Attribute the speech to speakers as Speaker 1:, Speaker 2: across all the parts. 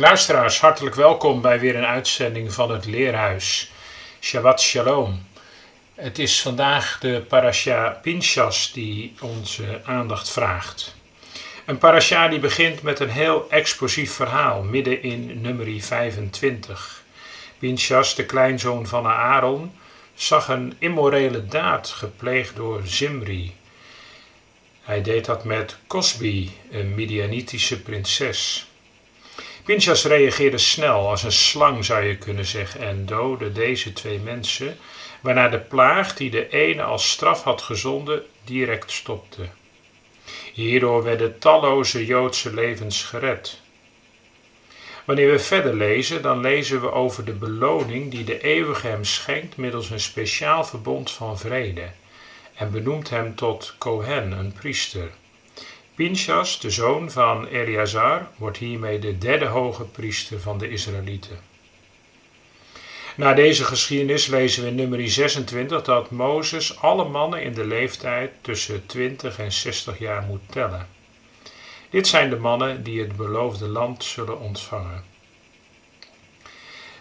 Speaker 1: Luisteraars, hartelijk welkom bij weer een uitzending van het Leerhuis. Shabbat Shalom. Het is vandaag de parasha Pinchas die onze aandacht vraagt. Een parasha die begint met een heel explosief verhaal midden in nummer 25. Pinchas, de kleinzoon van Aaron, zag een immorele daad gepleegd door Zimri. Hij deed dat met Cosbi, een Midianitische prinses. Pinchas reageerde snel, als een slang zou je kunnen zeggen, en doodde deze twee mensen, waarna de plaag die de ene als straf had gezonden direct stopte. Hierdoor werden talloze Joodse levens gered. Wanneer we verder lezen, dan lezen we over de beloning die de eeuwige hem schenkt middels een speciaal verbond van vrede en benoemt hem tot Kohen, een priester. Pinchas, de zoon van Eleazar, wordt hiermee de derde hoge priester van de Israëlieten. Na deze geschiedenis lezen we in nummer 26 dat Mozes alle mannen in de leeftijd tussen 20 en 60 jaar moet tellen. Dit zijn de mannen die het beloofde land zullen ontvangen.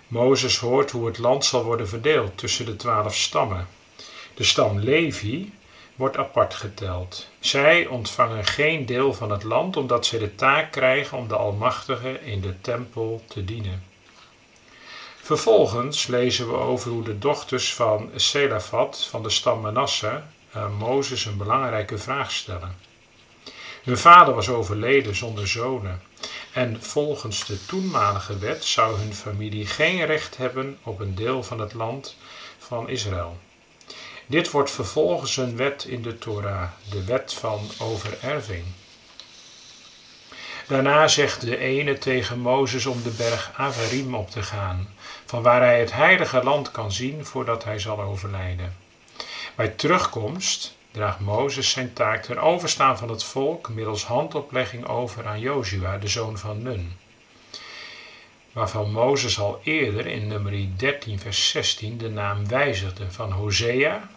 Speaker 1: Mozes hoort hoe het land zal worden verdeeld tussen de twaalf stammen. De stam Levi wordt apart geteld. Zij ontvangen geen deel van het land omdat zij de taak krijgen om de Almachtige in de tempel te dienen. Vervolgens lezen we over hoe de dochters van Selafat van de stam Manasse aan Mozes een belangrijke vraag stellen. Hun vader was overleden zonder zonen en volgens de toenmalige wet zou hun familie geen recht hebben op een deel van het land van Israël. Dit wordt vervolgens een wet in de Torah, de wet van overerving. Daarna zegt de ene tegen Mozes om de berg Avarim op te gaan, van waar hij het heilige land kan zien voordat hij zal overlijden. Bij terugkomst draagt Mozes zijn taak ten overstaan van het volk middels handoplegging over aan Jozua, de zoon van Nun. Waarvan Mozes al eerder in nummer 13 vers 16 de naam wijzigde van Hosea,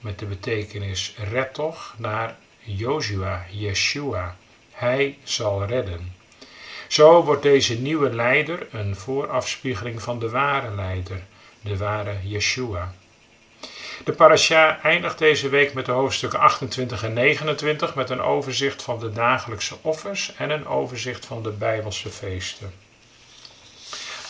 Speaker 1: met de betekenis red toch naar Joshua, Yeshua. Hij zal redden. Zo wordt deze nieuwe leider een voorafspiegeling van de ware leider, de ware Yeshua. De parasha eindigt deze week met de hoofdstukken 28 en 29 met een overzicht van de dagelijkse offers en een overzicht van de Bijbelse feesten.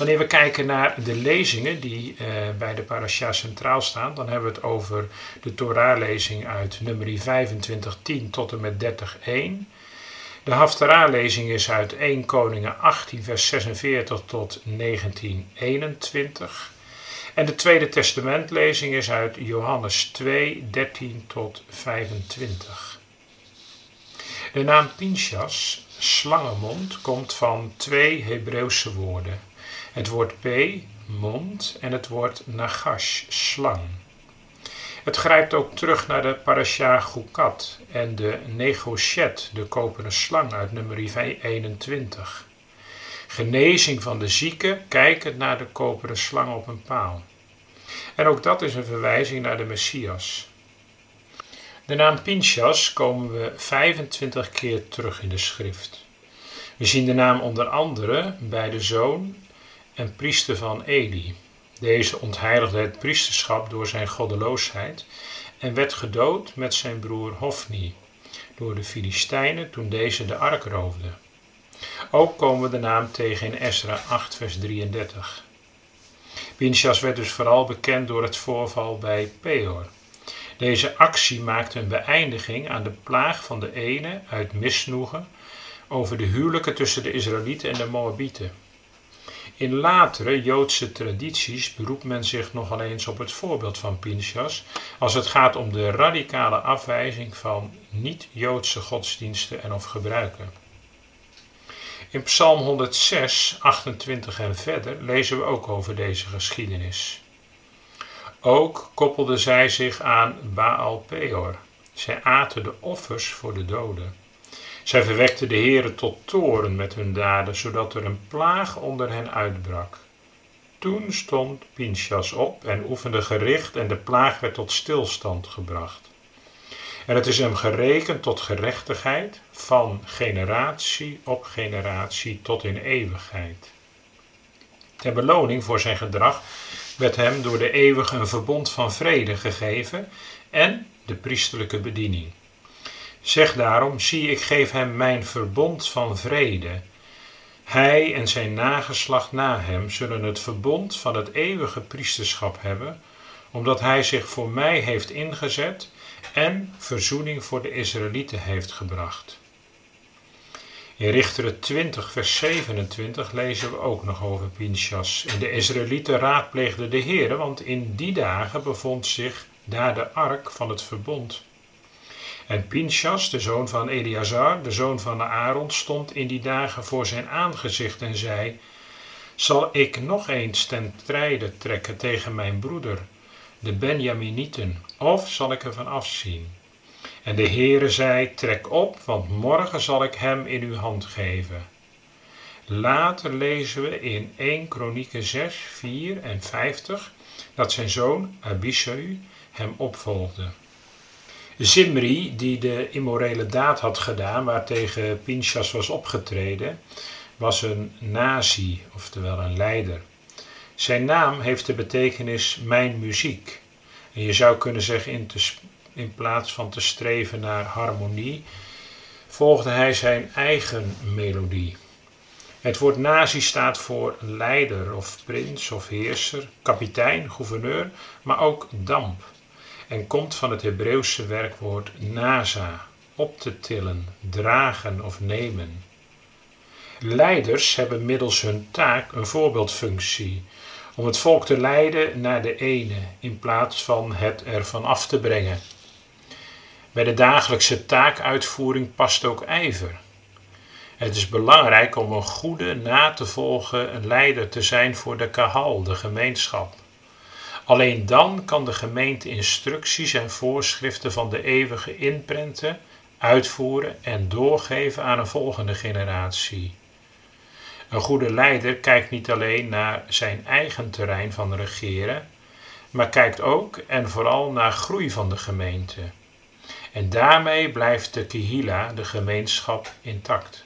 Speaker 1: Wanneer we kijken naar de lezingen die uh, bij de parasha centraal staan, dan hebben we het over de Torah-lezing uit nummer 25, 10 tot en met 30, 1. De Haftarah-lezing is uit 1 Koningen 18, vers 46 tot 1921. En de Tweede Testamentlezing is uit Johannes 2, 13 tot 25. De naam Pinchas, slangenmond, komt van twee Hebreeuwse woorden. Het woord P, mond, en het woord nagash, slang. Het grijpt ook terug naar de parasha Gukat en de negochet, de koperen slang uit nummer 21. Genezing van de zieke, kijkend naar de koperen slang op een paal. En ook dat is een verwijzing naar de Messias. De naam Pinchas komen we 25 keer terug in de schrift. We zien de naam onder andere bij de zoon en priester van Eli. Deze ontheiligde het priesterschap door zijn goddeloosheid en werd gedood met zijn broer Hofni door de Filistijnen toen deze de ark roofde. Ook komen we de naam tegen in Esra 8 vers 33. Pinchas werd dus vooral bekend door het voorval bij Peor. Deze actie maakte een beëindiging aan de plaag van de ene uit misnoegen over de huwelijken tussen de Israëlieten en de Moabieten. In latere Joodse tradities beroept men zich nogal eens op het voorbeeld van Pinchas als het gaat om de radicale afwijzing van niet-Joodse godsdiensten en of gebruiken. In Psalm 106, 28 en verder lezen we ook over deze geschiedenis. Ook koppelden zij zich aan Baal Peor. Zij aten de offers voor de doden. Zij verwekten de Heere tot toren met hun daden, zodat er een plaag onder hen uitbrak. Toen stond Pinchas op en oefende gericht en de plaag werd tot stilstand gebracht. En het is hem gerekend tot gerechtigheid van generatie op generatie tot in eeuwigheid. Ter beloning voor zijn gedrag werd hem door de eeuwige een verbond van vrede gegeven en de priesterlijke bediening. Zeg daarom, zie ik geef hem mijn verbond van vrede. Hij en zijn nageslacht na hem zullen het verbond van het eeuwige priesterschap hebben, omdat hij zich voor mij heeft ingezet en verzoening voor de Israëlieten heeft gebracht. In Richteren 20, vers 27 lezen we ook nog over Pinchas. En de Israëlieten raadpleegden de Heer, want in die dagen bevond zich daar de ark van het verbond. En Pinchas, de zoon van Eleazar, de zoon van Aaron, stond in die dagen voor zijn aangezicht en zei: Zal ik nog eens ten strijde trekken tegen mijn broeder, de Benjaminieten, of zal ik ervan afzien? En de Heere zei: Trek op, want morgen zal ik hem in uw hand geven. Later lezen we in 1 Kronieken 6, 4 en 50 dat zijn zoon Abishai hem opvolgde. Zimri, die de immorele daad had gedaan waartegen Pinchas was opgetreden, was een nazi, oftewel een leider. Zijn naam heeft de betekenis mijn muziek. En je zou kunnen zeggen, in, in plaats van te streven naar harmonie, volgde hij zijn eigen melodie. Het woord nazi staat voor leider of prins of heerser, kapitein, gouverneur, maar ook damp en komt van het Hebreeuwse werkwoord nasa, op te tillen, dragen of nemen. Leiders hebben middels hun taak een voorbeeldfunctie om het volk te leiden naar de ene in plaats van het ervan af te brengen. Bij de dagelijkse taakuitvoering past ook ijver. Het is belangrijk om een goede, na te volgen leider te zijn voor de kahal, de gemeenschap. Alleen dan kan de gemeente instructies en voorschriften van de eeuwige inprenten, uitvoeren en doorgeven aan een volgende generatie. Een goede leider kijkt niet alleen naar zijn eigen terrein van regeren, maar kijkt ook en vooral naar groei van de gemeente. En daarmee blijft de Kihila, de gemeenschap, intact.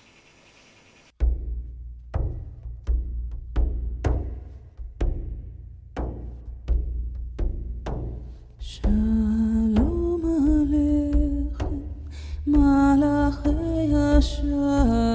Speaker 1: shine.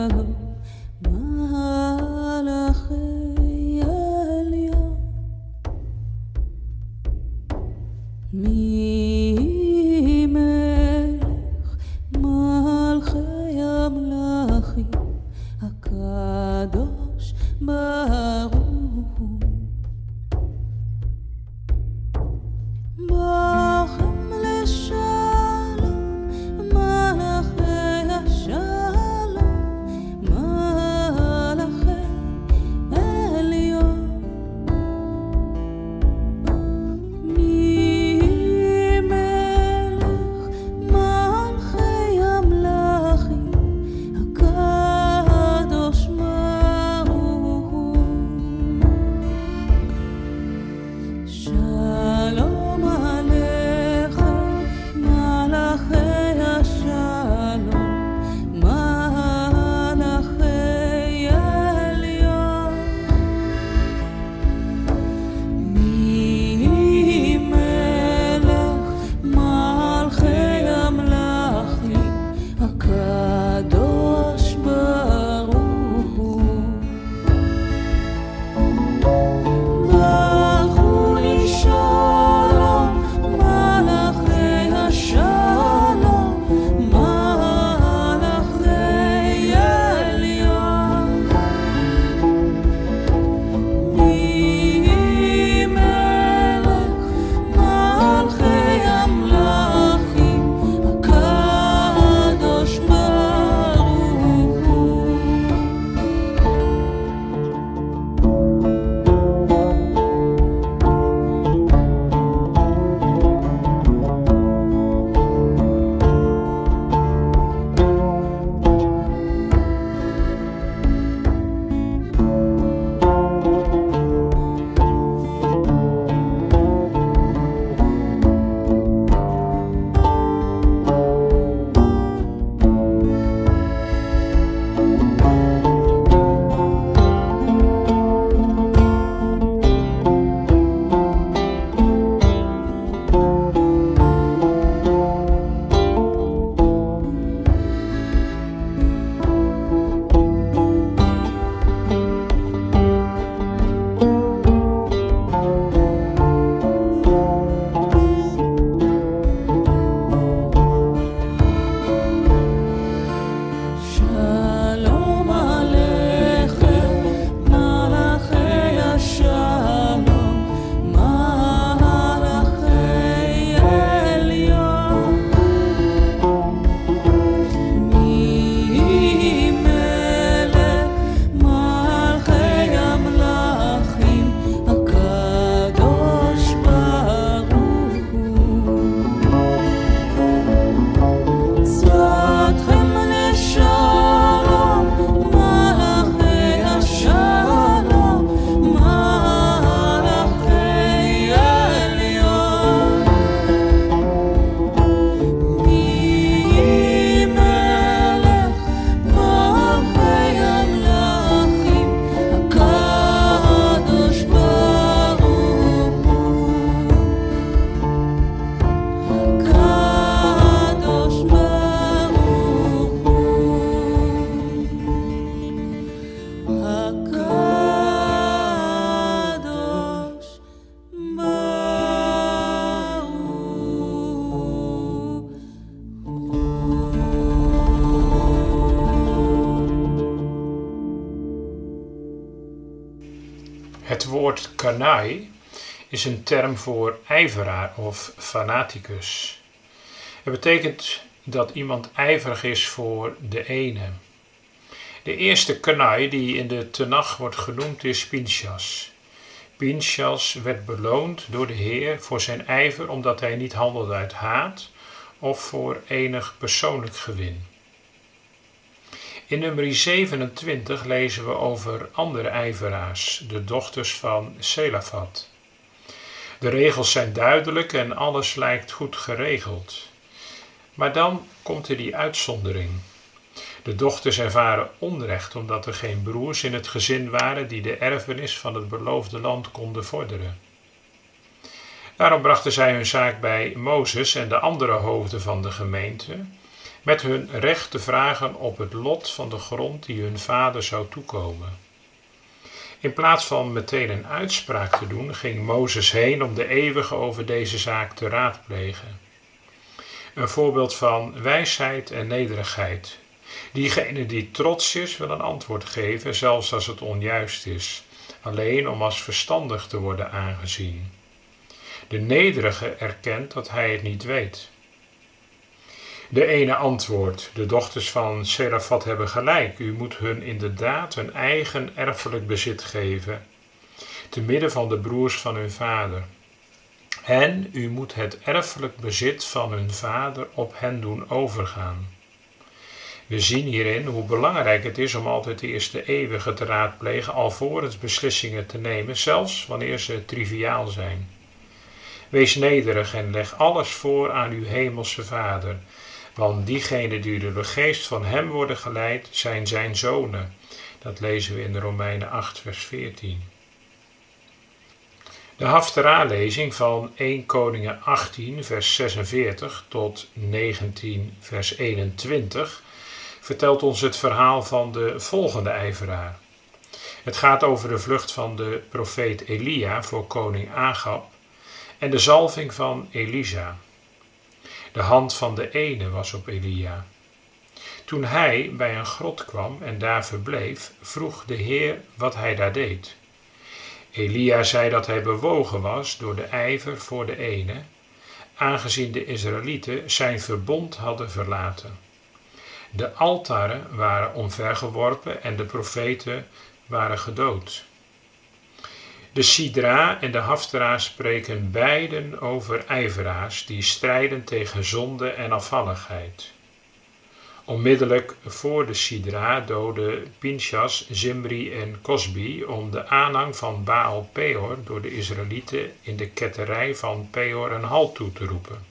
Speaker 1: Is een term voor ijveraar of fanaticus. Het betekent dat iemand ijverig is voor de ene. De eerste kanai die in de Tenach wordt genoemd is Pinchas. Pinchas werd beloond door de Heer voor zijn ijver omdat hij niet handelde uit haat of voor enig persoonlijk gewin. In nummer 27 lezen we over andere ijveraars, de dochters van Selafat. De regels zijn duidelijk en alles lijkt goed geregeld. Maar dan komt er die uitzondering. De dochters ervaren onrecht omdat er geen broers in het gezin waren die de erfenis van het beloofde land konden vorderen. Daarom brachten zij hun zaak bij Mozes en de andere hoofden van de gemeente, met hun recht te vragen op het lot van de grond die hun vader zou toekomen. In plaats van meteen een uitspraak te doen, ging Mozes heen om de eeuwige over deze zaak te raadplegen. Een voorbeeld van wijsheid en nederigheid. Diegene die trots is, wil een antwoord geven, zelfs als het onjuist is, alleen om als verstandig te worden aangezien. De nederige erkent dat hij het niet weet. De ene antwoordt: De dochters van Serafat hebben gelijk. U moet hun inderdaad hun eigen erfelijk bezit geven, te midden van de broers van hun vader. En u moet het erfelijk bezit van hun vader op hen doen overgaan. We zien hierin hoe belangrijk het is om altijd de eerste eeuwige te raadplegen alvorens beslissingen te nemen, zelfs wanneer ze triviaal zijn. Wees nederig en leg alles voor aan uw hemelse Vader, want diegenen die door de geest van Hem worden geleid, zijn Zijn zonen. Dat lezen we in de Romeinen 8, vers 14. De Haftara-lezing van 1 Koningen 18, vers 46 tot 19, vers 21 vertelt ons het verhaal van de volgende ijveraar. Het gaat over de vlucht van de profeet Elia voor koning Agab en de zalving van Elisa. De hand van de ene was op Elia. Toen hij bij een grot kwam en daar verbleef, vroeg de Heer wat hij daar deed. Elia zei dat hij bewogen was door de ijver voor de ene, aangezien de Israëlieten zijn verbond hadden verlaten. De altaren waren omvergeworpen en de profeten waren gedood. De Sidra en de Haftara spreken beiden over ijveraars die strijden tegen zonde en afvalligheid. Onmiddellijk voor de Sidra doden Pinchas, Zimri en Cosbi om de aanhang van Baal Peor door de Israëlieten in de ketterij van Peor een halt toe te roepen.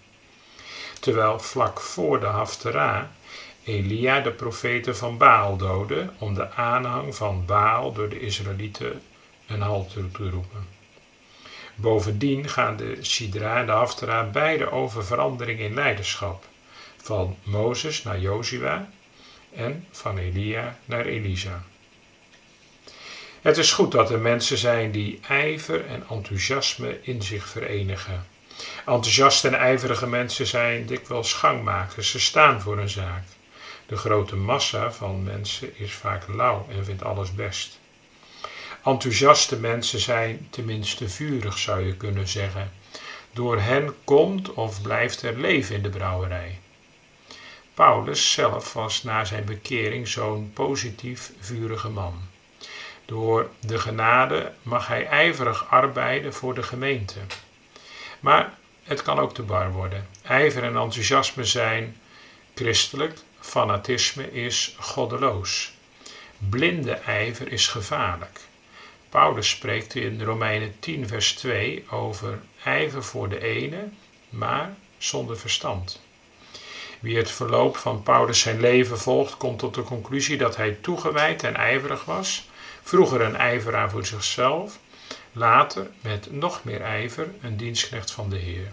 Speaker 1: Terwijl vlak voor de Haftara Elia de profeten van Baal doodde om de aanhang van Baal door de Israëlieten een halt toe te roepen. Bovendien gaan de Sidra en de Haftara beide over verandering in leiderschap, van Mozes naar Jozua en van Elia naar Elisa. Het is goed dat er mensen zijn die ijver en enthousiasme in zich verenigen. Enthousiaste en ijverige mensen zijn dikwijls gangmakers, ze staan voor een zaak. De grote massa van mensen is vaak lauw en vindt alles best. Enthousiaste mensen zijn tenminste vurig, zou je kunnen zeggen. Door hen komt of blijft er leven in de brouwerij. Paulus zelf was na zijn bekering zo'n positief, vurige man. Door de genade mag hij ijverig arbeiden voor de gemeente. Maar het kan ook te bar worden. Ijver en enthousiasme zijn christelijk, fanatisme is goddeloos. Blinde ijver is gevaarlijk. Paulus spreekt in Romeinen 10, vers 2 over ijver voor de ene, maar zonder verstand. Wie het verloop van Paulus zijn leven volgt, komt tot de conclusie dat hij toegewijd en ijverig was, vroeger een ijveraar voor zichzelf, later met nog meer ijver een dienstknecht van de Heer.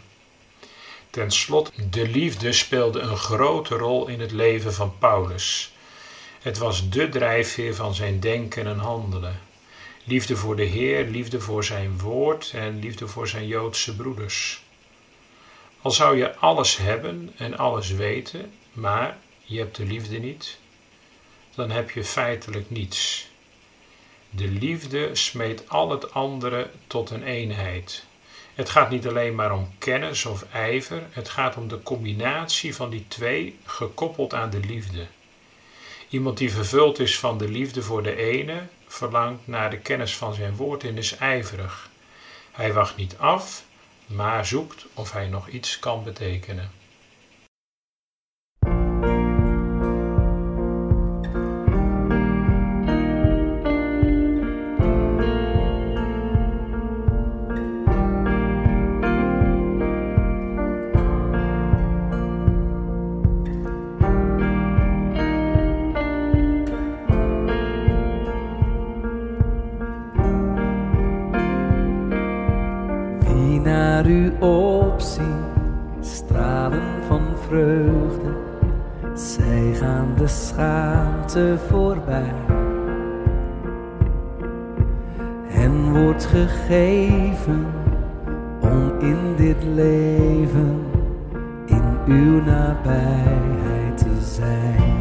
Speaker 1: Ten slotte, de liefde speelde een grote rol in het leven van Paulus. Het was de drijfveer van zijn denken en handelen. Liefde voor de Heer, liefde voor zijn woord en liefde voor zijn Joodse broeders. Al zou je alles hebben en alles weten, maar je hebt de liefde niet, dan heb je feitelijk niets. De liefde smeet al het andere tot een eenheid. Het gaat niet alleen maar om kennis of ijver, het gaat om de combinatie van die twee gekoppeld aan de liefde. Iemand die vervuld is van de liefde voor de ene, verlangt naar de kennis van zijn woord en is ijverig. Hij wacht niet af, maar zoekt of hij nog iets kan betekenen.
Speaker 2: Opzien, stralen van vreugde. Zij gaan de schaamte voorbij. Hen wordt gegeven om in dit leven in uw nabijheid te zijn.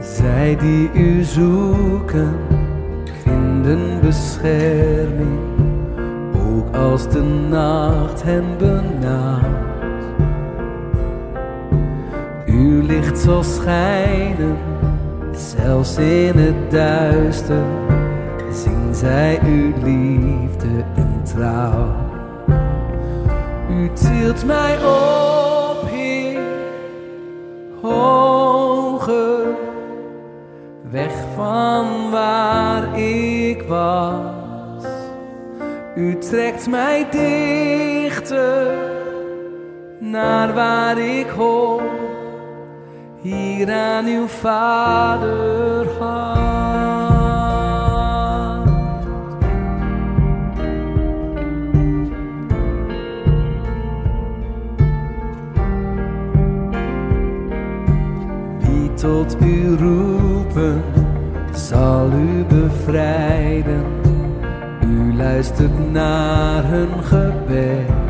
Speaker 2: Zij die u zoeken vinden bescherming, ook als de nacht hen benauwt. Uw licht zal schijnen, zelfs in het duister, zien zij uw liefde en trouw. U tilt mij op, Heer, hoger weg van waar was. U trekt mij dichter naar waar ik hoor, hier aan uw vaderhart. Wie tot u roepen, zal u bevrijden. U luistert naar hun gebed.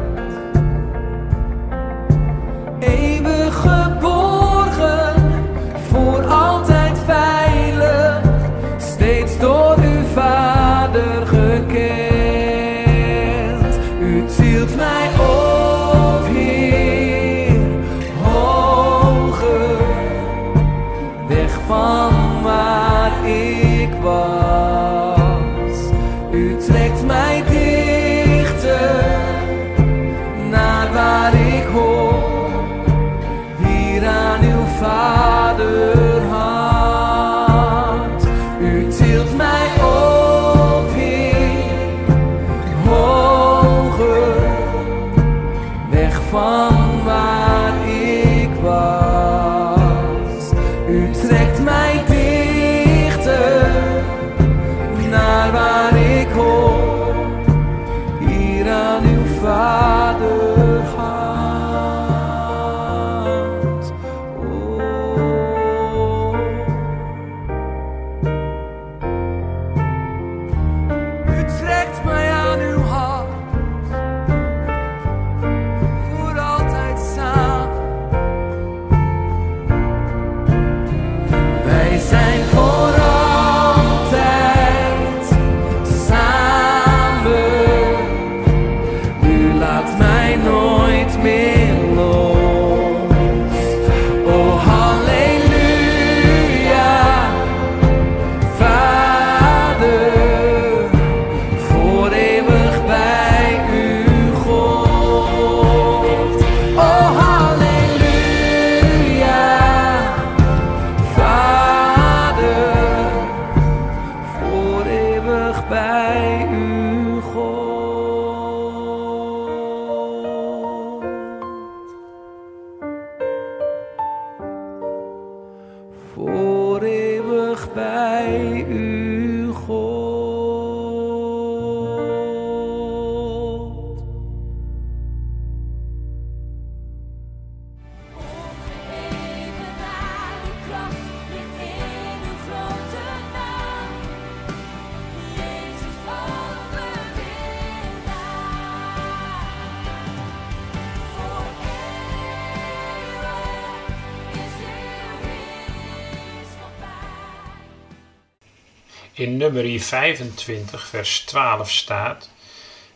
Speaker 1: In nummer 25, vers 12 staat: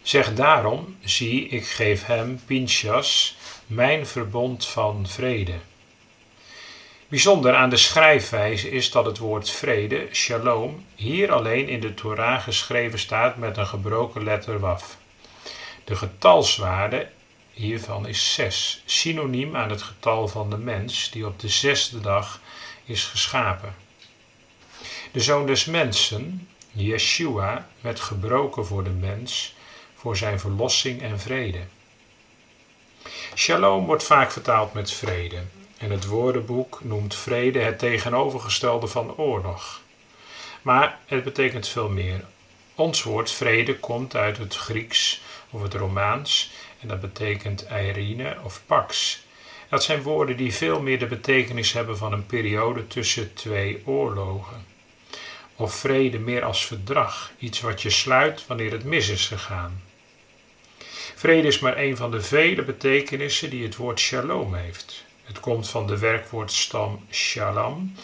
Speaker 1: Zeg daarom, zie, ik geef hem, Pinchas, mijn verbond van vrede. Bijzonder aan de schrijfwijze is dat het woord vrede, shalom, hier alleen in de Torah geschreven staat met een gebroken letter waf. De getalswaarde hiervan is 6, synoniem aan het getal van de mens die op de zesde dag is geschapen. De zoon des mensen, Yeshua, werd gebroken voor de mens, voor zijn verlossing en vrede. Shalom wordt vaak vertaald met vrede. En het woordenboek noemt vrede het tegenovergestelde van oorlog. Maar het betekent veel meer. Ons woord vrede komt uit het Grieks of het Romaans en dat betekent eirine of pax. Dat zijn woorden die veel meer de betekenis hebben van een periode tussen twee oorlogen. Of vrede meer als verdrag, iets wat je sluit wanneer het mis is gegaan. Vrede is maar een van de vele betekenissen die het woord shalom heeft. Het komt van de werkwoordstam shalom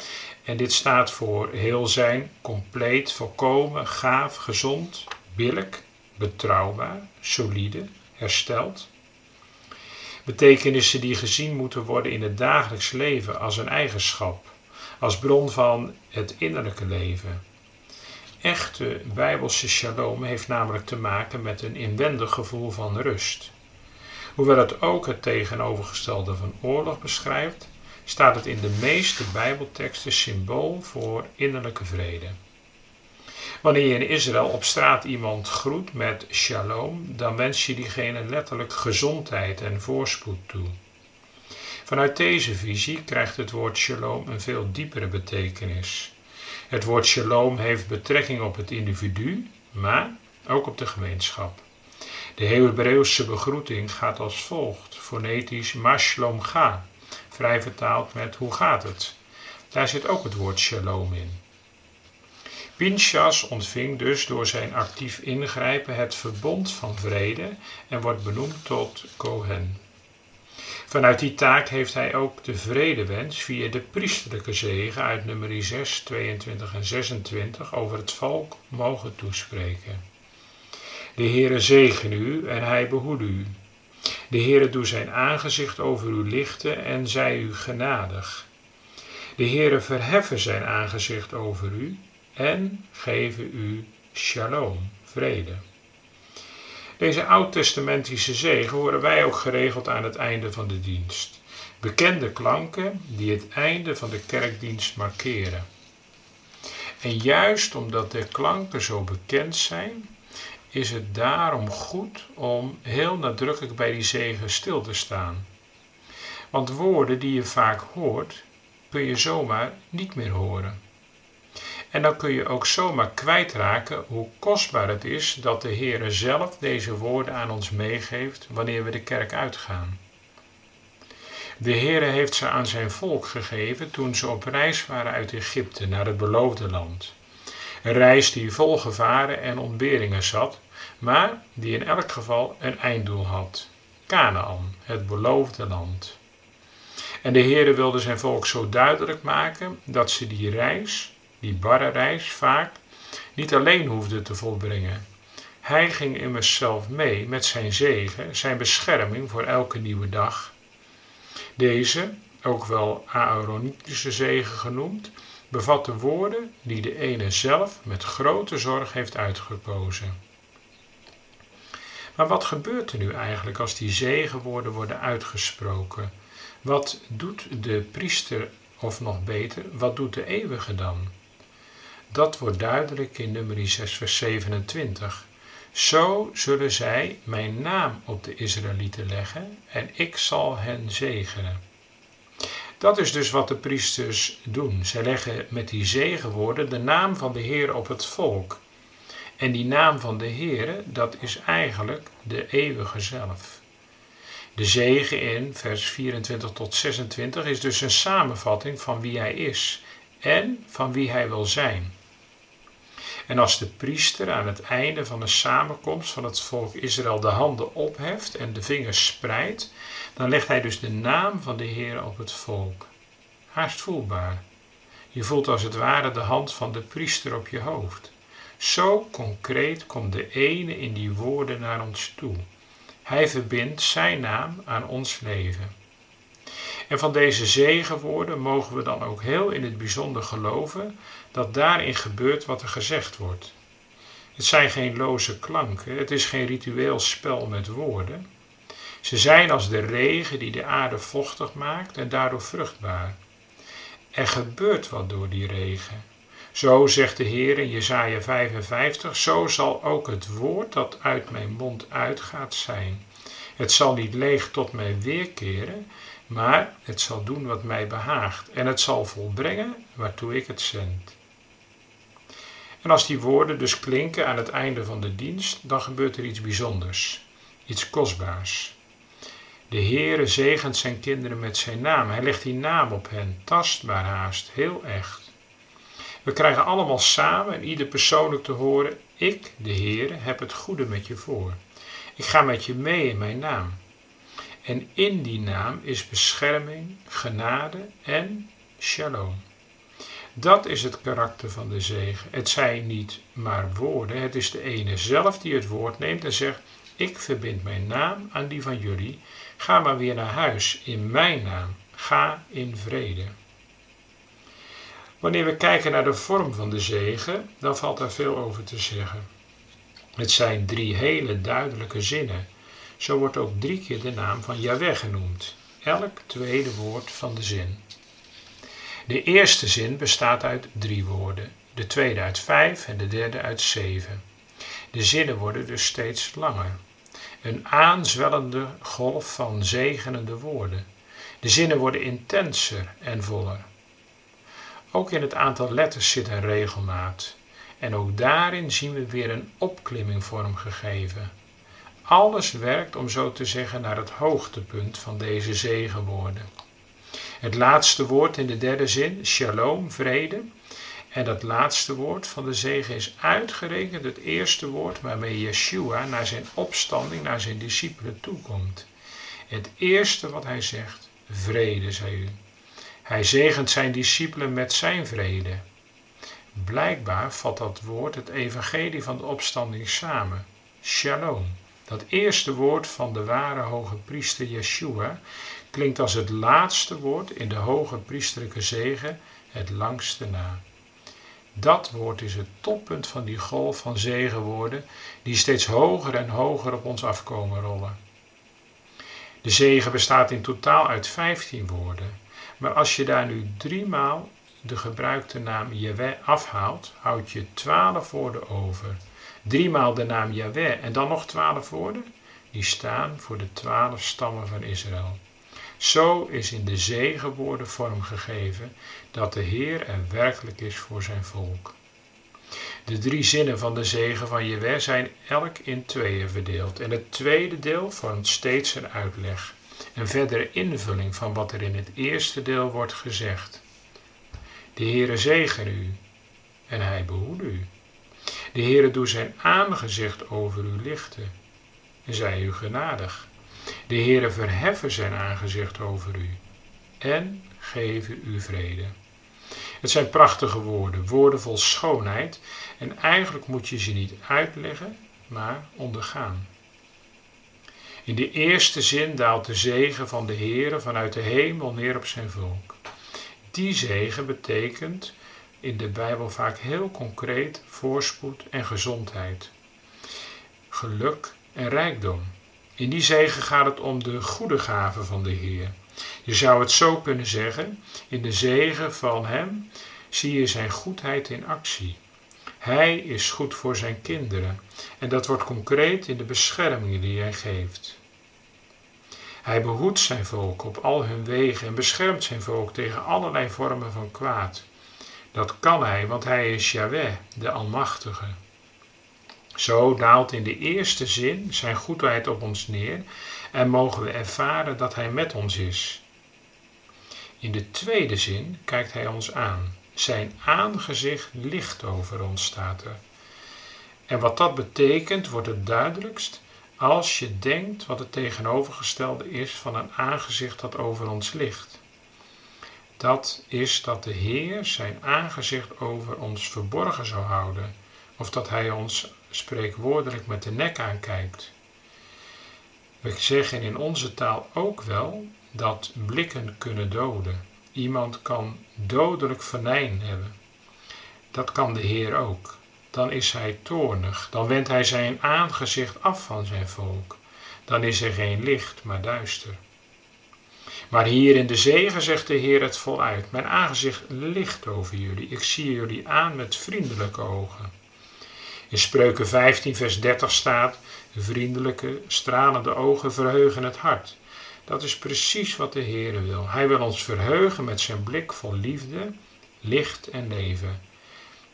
Speaker 1: en dit staat voor heel zijn, compleet, volkomen, gaaf, gezond, billijk, betrouwbaar, solide, hersteld. Betekenissen die gezien moeten worden in het dagelijks leven als een eigenschap, als bron van het innerlijke leven. Echte bijbelse shalom heeft namelijk te maken met een inwendig gevoel van rust. Hoewel het ook het tegenovergestelde van oorlog beschrijft, staat het in de meeste Bijbelteksten symbool voor innerlijke vrede. Wanneer je in Israël op straat iemand groet met shalom, dan wens je diegene letterlijk gezondheid en voorspoed toe. Vanuit deze visie krijgt het woord shalom een veel diepere betekenis. Het woord shalom heeft betrekking op het individu, maar ook op de gemeenschap. De Hebreeuwse begroeting gaat als volgt, fonetisch mashlom ga, vrij vertaald met hoe gaat het. Daar zit ook het woord shalom in. Pinchas ontving dus door zijn actief ingrijpen het verbond van vrede en wordt benoemd tot Kohen. Vanuit die taak heeft hij ook de vredewens via de priesterlijke zegen uit nummer 6, 22 en 26 over het volk mogen toespreken. De Heere zegen u en hij behoede u. De Heere doe zijn aangezicht over u lichten en zij u genadig. De Heere verheffen zijn aangezicht over u en geven u shalom, vrede. Deze oud-testamentische zegen horen wij ook geregeld aan het einde van de dienst. Bekende klanken die het einde van de kerkdienst markeren. En juist omdat de klanken zo bekend zijn, is het daarom goed om heel nadrukkelijk bij die zegen stil te staan. Want woorden die je vaak hoort, kun je zomaar niet meer horen. En dan kun je ook zomaar kwijtraken hoe kostbaar het is dat de Heere zelf deze woorden aan ons meegeeft wanneer we de kerk uitgaan. De Heere heeft ze aan zijn volk gegeven toen ze op reis waren uit Egypte naar het beloofde land. Een reis die vol gevaren en ontberingen zat, maar die in elk geval een einddoel had. Canaan, het beloofde land. En de Heere wilde zijn volk zo duidelijk maken dat ze die reis, die barre reis vaak, niet alleen hoefden te volbrengen. Hij ging immers zelf mee met zijn zegen, zijn bescherming voor elke nieuwe dag. Deze, ook wel Aaronitische zegen genoemd, bevat de woorden die de ene zelf met grote zorg heeft uitgekozen. Maar wat gebeurt er nu eigenlijk als die zegenwoorden worden uitgesproken? Wat doet de priester, of nog beter, wat doet de eeuwige dan? Dat wordt duidelijk in nummer 6, vers 27. Zo zullen zij mijn naam op de Israëlieten leggen en ik zal hen zegenen. Dat is dus wat de priesters doen. Zij leggen met die zegenwoorden de naam van de Heer op het volk. En die naam van de Heer, dat is eigenlijk de eeuwige zelf. De zegen in vers 24 tot 26 is dus een samenvatting van wie hij is en van wie hij wil zijn. En als de priester aan het einde van de samenkomst van het volk Israël de handen opheft en de vingers spreidt, dan legt hij dus de naam van de Heer op het volk. Haast voelbaar. Je voelt als het ware de hand van de priester op je hoofd. Zo concreet komt de ene in die woorden naar ons toe. Hij verbindt zijn naam aan ons leven. En van deze zegenwoorden mogen we dan ook heel in het bijzonder geloven dat daarin gebeurt wat er gezegd wordt. Het zijn geen loze klanken, het is geen ritueel spel met woorden. Ze zijn als de regen die de aarde vochtig maakt en daardoor vruchtbaar. Er gebeurt wat door die regen. Zo zegt de Heer in Jesaja 55, zo zal ook het woord dat uit mijn mond uitgaat zijn. Het zal niet leeg tot mij weerkeren, maar het zal doen wat mij behaagt en het zal volbrengen waartoe ik het zend. En als die woorden dus klinken aan het einde van de dienst, dan gebeurt er iets bijzonders, iets kostbaars. De Heere zegent zijn kinderen met zijn naam. Hij legt die naam op hen, tastbaar haast, heel echt. We krijgen allemaal samen en ieder persoonlijk te horen: Ik, de Heere, heb het goede met je voor. Ik ga met je mee in mijn naam. En in die naam is bescherming, genade en shalom. Dat is het karakter van de zegen. Het zijn niet maar woorden, het is de ene zelf die het woord neemt en zegt: Ik verbind mijn naam aan die van jullie. Ga maar weer naar huis in mijn naam. Ga in vrede. Wanneer we kijken naar de vorm van de zegen, dan valt daar veel over te zeggen. Het zijn drie hele duidelijke zinnen. Zo wordt ook drie keer de naam van Yahweh genoemd. Elk tweede woord van de zin. De eerste zin bestaat uit drie woorden, de tweede uit vijf en de derde uit zeven. De zinnen worden dus steeds langer. Een aanzwellende golf van zegenende woorden. De zinnen worden intenser en voller. Ook in het aantal letters zit een regelmaat. En ook daarin zien we weer een opklimming vormgegeven. Alles werkt, om zo te zeggen, naar het hoogtepunt van deze zegenwoorden. Het laatste woord in de derde zin, shalom, vrede. En dat laatste woord van de zegen is uitgerekend het eerste woord waarmee Yeshua naar zijn opstanding, naar zijn discipelen toekomt. Het eerste wat hij zegt, vrede, zei u. Hij zegent zijn discipelen met zijn vrede. Blijkbaar vat dat woord het evangelie van de opstanding samen. Shalom. Dat eerste woord van de ware hoge priester Yeshua klinkt als het laatste woord in de hoge priesterlijke zegen het langste na. Dat woord is het toppunt van die golf van zegenwoorden die steeds hoger en hoger op ons afkomen rollen. De zegen bestaat in totaal uit 15 woorden, maar als je daar nu driemaal de gebruikte naam Jewe afhaalt, houd je 12 woorden over. Driemaal de naam Yahweh en dan nog 12 woorden, die staan voor de 12 stammen van Israël. Zo is in de zegenwoorden vorm gegeven dat de Heer er werkelijk is voor zijn volk. De drie zinnen van de zegen van Jewe zijn elk in tweeën verdeeld en het tweede deel vormt steeds een uitleg, een verdere invulling van wat er in het eerste deel wordt gezegd. De Heere zegen u en hij behoede u. De Heere doet zijn aangezicht over u lichten en zij u genadig. De Heere verheffen zijn aangezicht over u en geven u vrede. Het zijn prachtige woorden, woorden vol schoonheid en eigenlijk moet je ze niet uitleggen, maar ondergaan. In de eerste zin daalt de zegen van de Heere vanuit de hemel neer op zijn volk. Die zegen betekent in de Bijbel vaak heel concreet voorspoed en gezondheid, geluk en rijkdom. In die zegen gaat het om de goede gaven van de Heer. Je zou het zo kunnen zeggen: in de zegen van Hem zie je Zijn goedheid in actie. Hij is goed voor Zijn kinderen en dat wordt concreet in de bescherming die Hij geeft. Hij behoedt zijn volk op al hun wegen en beschermt zijn volk tegen allerlei vormen van kwaad. Dat kan hij, want hij is Yahweh, de Almachtige. Zo daalt in de eerste zin zijn goedheid op ons neer en mogen we ervaren dat hij met ons is. In de tweede zin kijkt hij ons aan. Zijn aangezicht licht over ons, staat er. En wat dat betekent, wordt het duidelijkst als je denkt wat het tegenovergestelde is van een aangezicht dat over ons ligt. Dat is dat de Heer zijn aangezicht over ons verborgen zou houden, of dat Hij ons spreekwoordelijk met de nek aankijkt. We zeggen in onze taal ook wel dat blikken kunnen doden. Iemand kan dodelijk venijn hebben. Dat kan de Heer ook. Dan is hij toornig. Dan wendt hij zijn aangezicht af van zijn volk. Dan is er geen licht, maar duister. Maar hier in de zegen zegt de Heer het voluit. Mijn aangezicht ligt over jullie. Ik zie jullie aan met vriendelijke ogen. In Spreuken 15, vers 30 staat: Vriendelijke, stralende ogen verheugen het hart. Dat is precies wat de Heer wil. Hij wil ons verheugen met zijn blik vol liefde, licht en leven.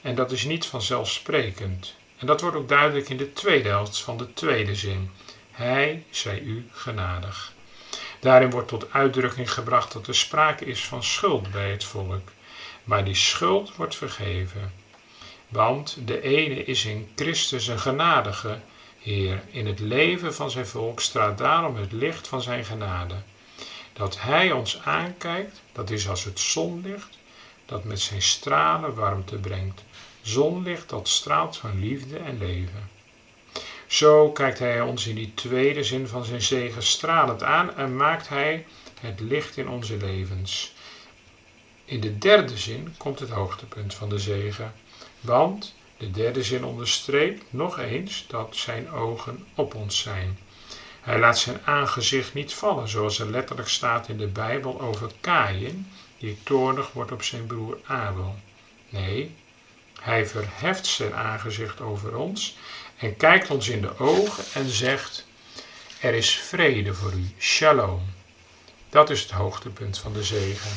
Speaker 1: En dat is niet vanzelfsprekend. En dat wordt ook duidelijk in de tweede helft van de tweede zin. Hij zij u genadig. Daarin wordt tot uitdrukking gebracht dat er sprake is van schuld bij het volk. Maar die schuld wordt vergeven. Want de ene is in Christus een genadige Heer. In het leven van zijn volk straalt daarom het licht van zijn genade. Dat Hij ons aankijkt, dat is als het zonlicht, dat met zijn stralen warmte brengt. Zonlicht dat straalt van liefde en leven. Zo kijkt Hij ons in die tweede zin van zijn zegen stralend aan en maakt Hij het licht in onze levens. In de derde zin komt het hoogtepunt van de zegen. Want de derde zin onderstreept nog eens dat zijn ogen op ons zijn. Hij laat zijn aangezicht niet vallen, zoals er letterlijk staat in de Bijbel over Kaïn, die toornig wordt op zijn broer Abel. Nee, hij verheft zijn aangezicht over ons en kijkt ons in de ogen en zegt: Er is vrede voor u, shalom. Dat is het hoogtepunt van de zegen.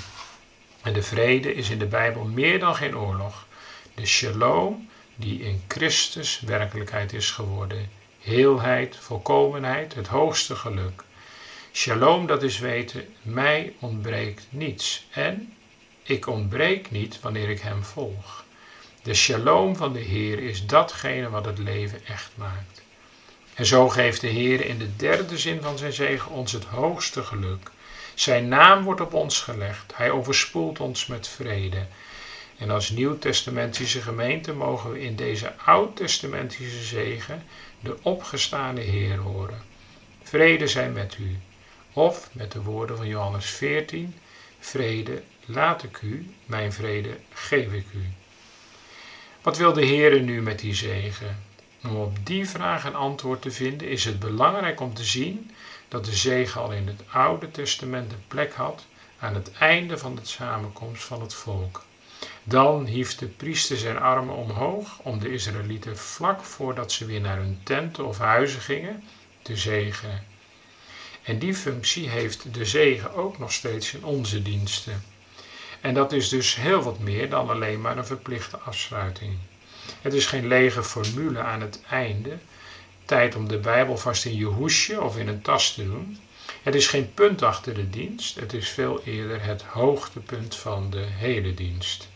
Speaker 1: En de vrede is in de Bijbel meer dan geen oorlog. De shalom die in Christus werkelijkheid is geworden. Heelheid, volkomenheid, het hoogste geluk. Shalom, dat is weten, mij ontbreekt niets. En ik ontbreek niet wanneer ik Hem volg. De shalom van de Heer is datgene wat het leven echt maakt. En zo geeft de Heer in de derde zin van zijn zegen ons het hoogste geluk. Zijn naam wordt op ons gelegd. Hij overspoelt ons met vrede. En als nieuwtestamentische gemeente mogen we in deze oud-testamentische zegen de opgestane Heer horen. Vrede zij met u. Of met de woorden van Johannes 14, vrede laat ik u, mijn vrede geef ik u. Wat wil de Heer nu met die zegen? Om op die vraag een antwoord te vinden is het belangrijk om te zien dat de zegen al in het Oude Testament een plek had aan het einde van de samenkomst van het volk. Dan hief de priester zijn armen omhoog om de Israëlieten vlak voordat ze weer naar hun tenten of huizen gingen te zegenen. En die functie heeft de zegen ook nog steeds in onze diensten. En dat is dus heel wat meer dan alleen maar een verplichte afsluiting. Het is geen lege formule aan het einde, tijd om de Bijbel vast in je hoesje of in een tas te doen. Het is geen punt achter de dienst, het is veel eerder het hoogtepunt van de hele dienst.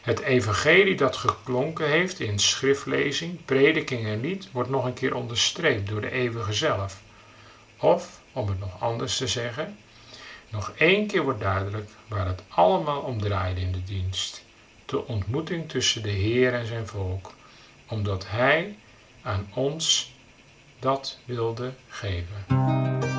Speaker 1: Het evangelie dat geklonken heeft in schriftlezing, prediking en lied, wordt nog een keer onderstreept door de eeuwige zelf. Of, om het nog anders te zeggen, nog één keer wordt duidelijk waar het allemaal om draaide in de dienst. De ontmoeting tussen de Heer en zijn volk, omdat Hij aan ons dat wilde geven.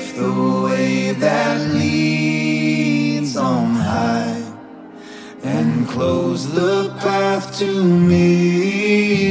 Speaker 3: Safe the way that leads on high and close the path to misery.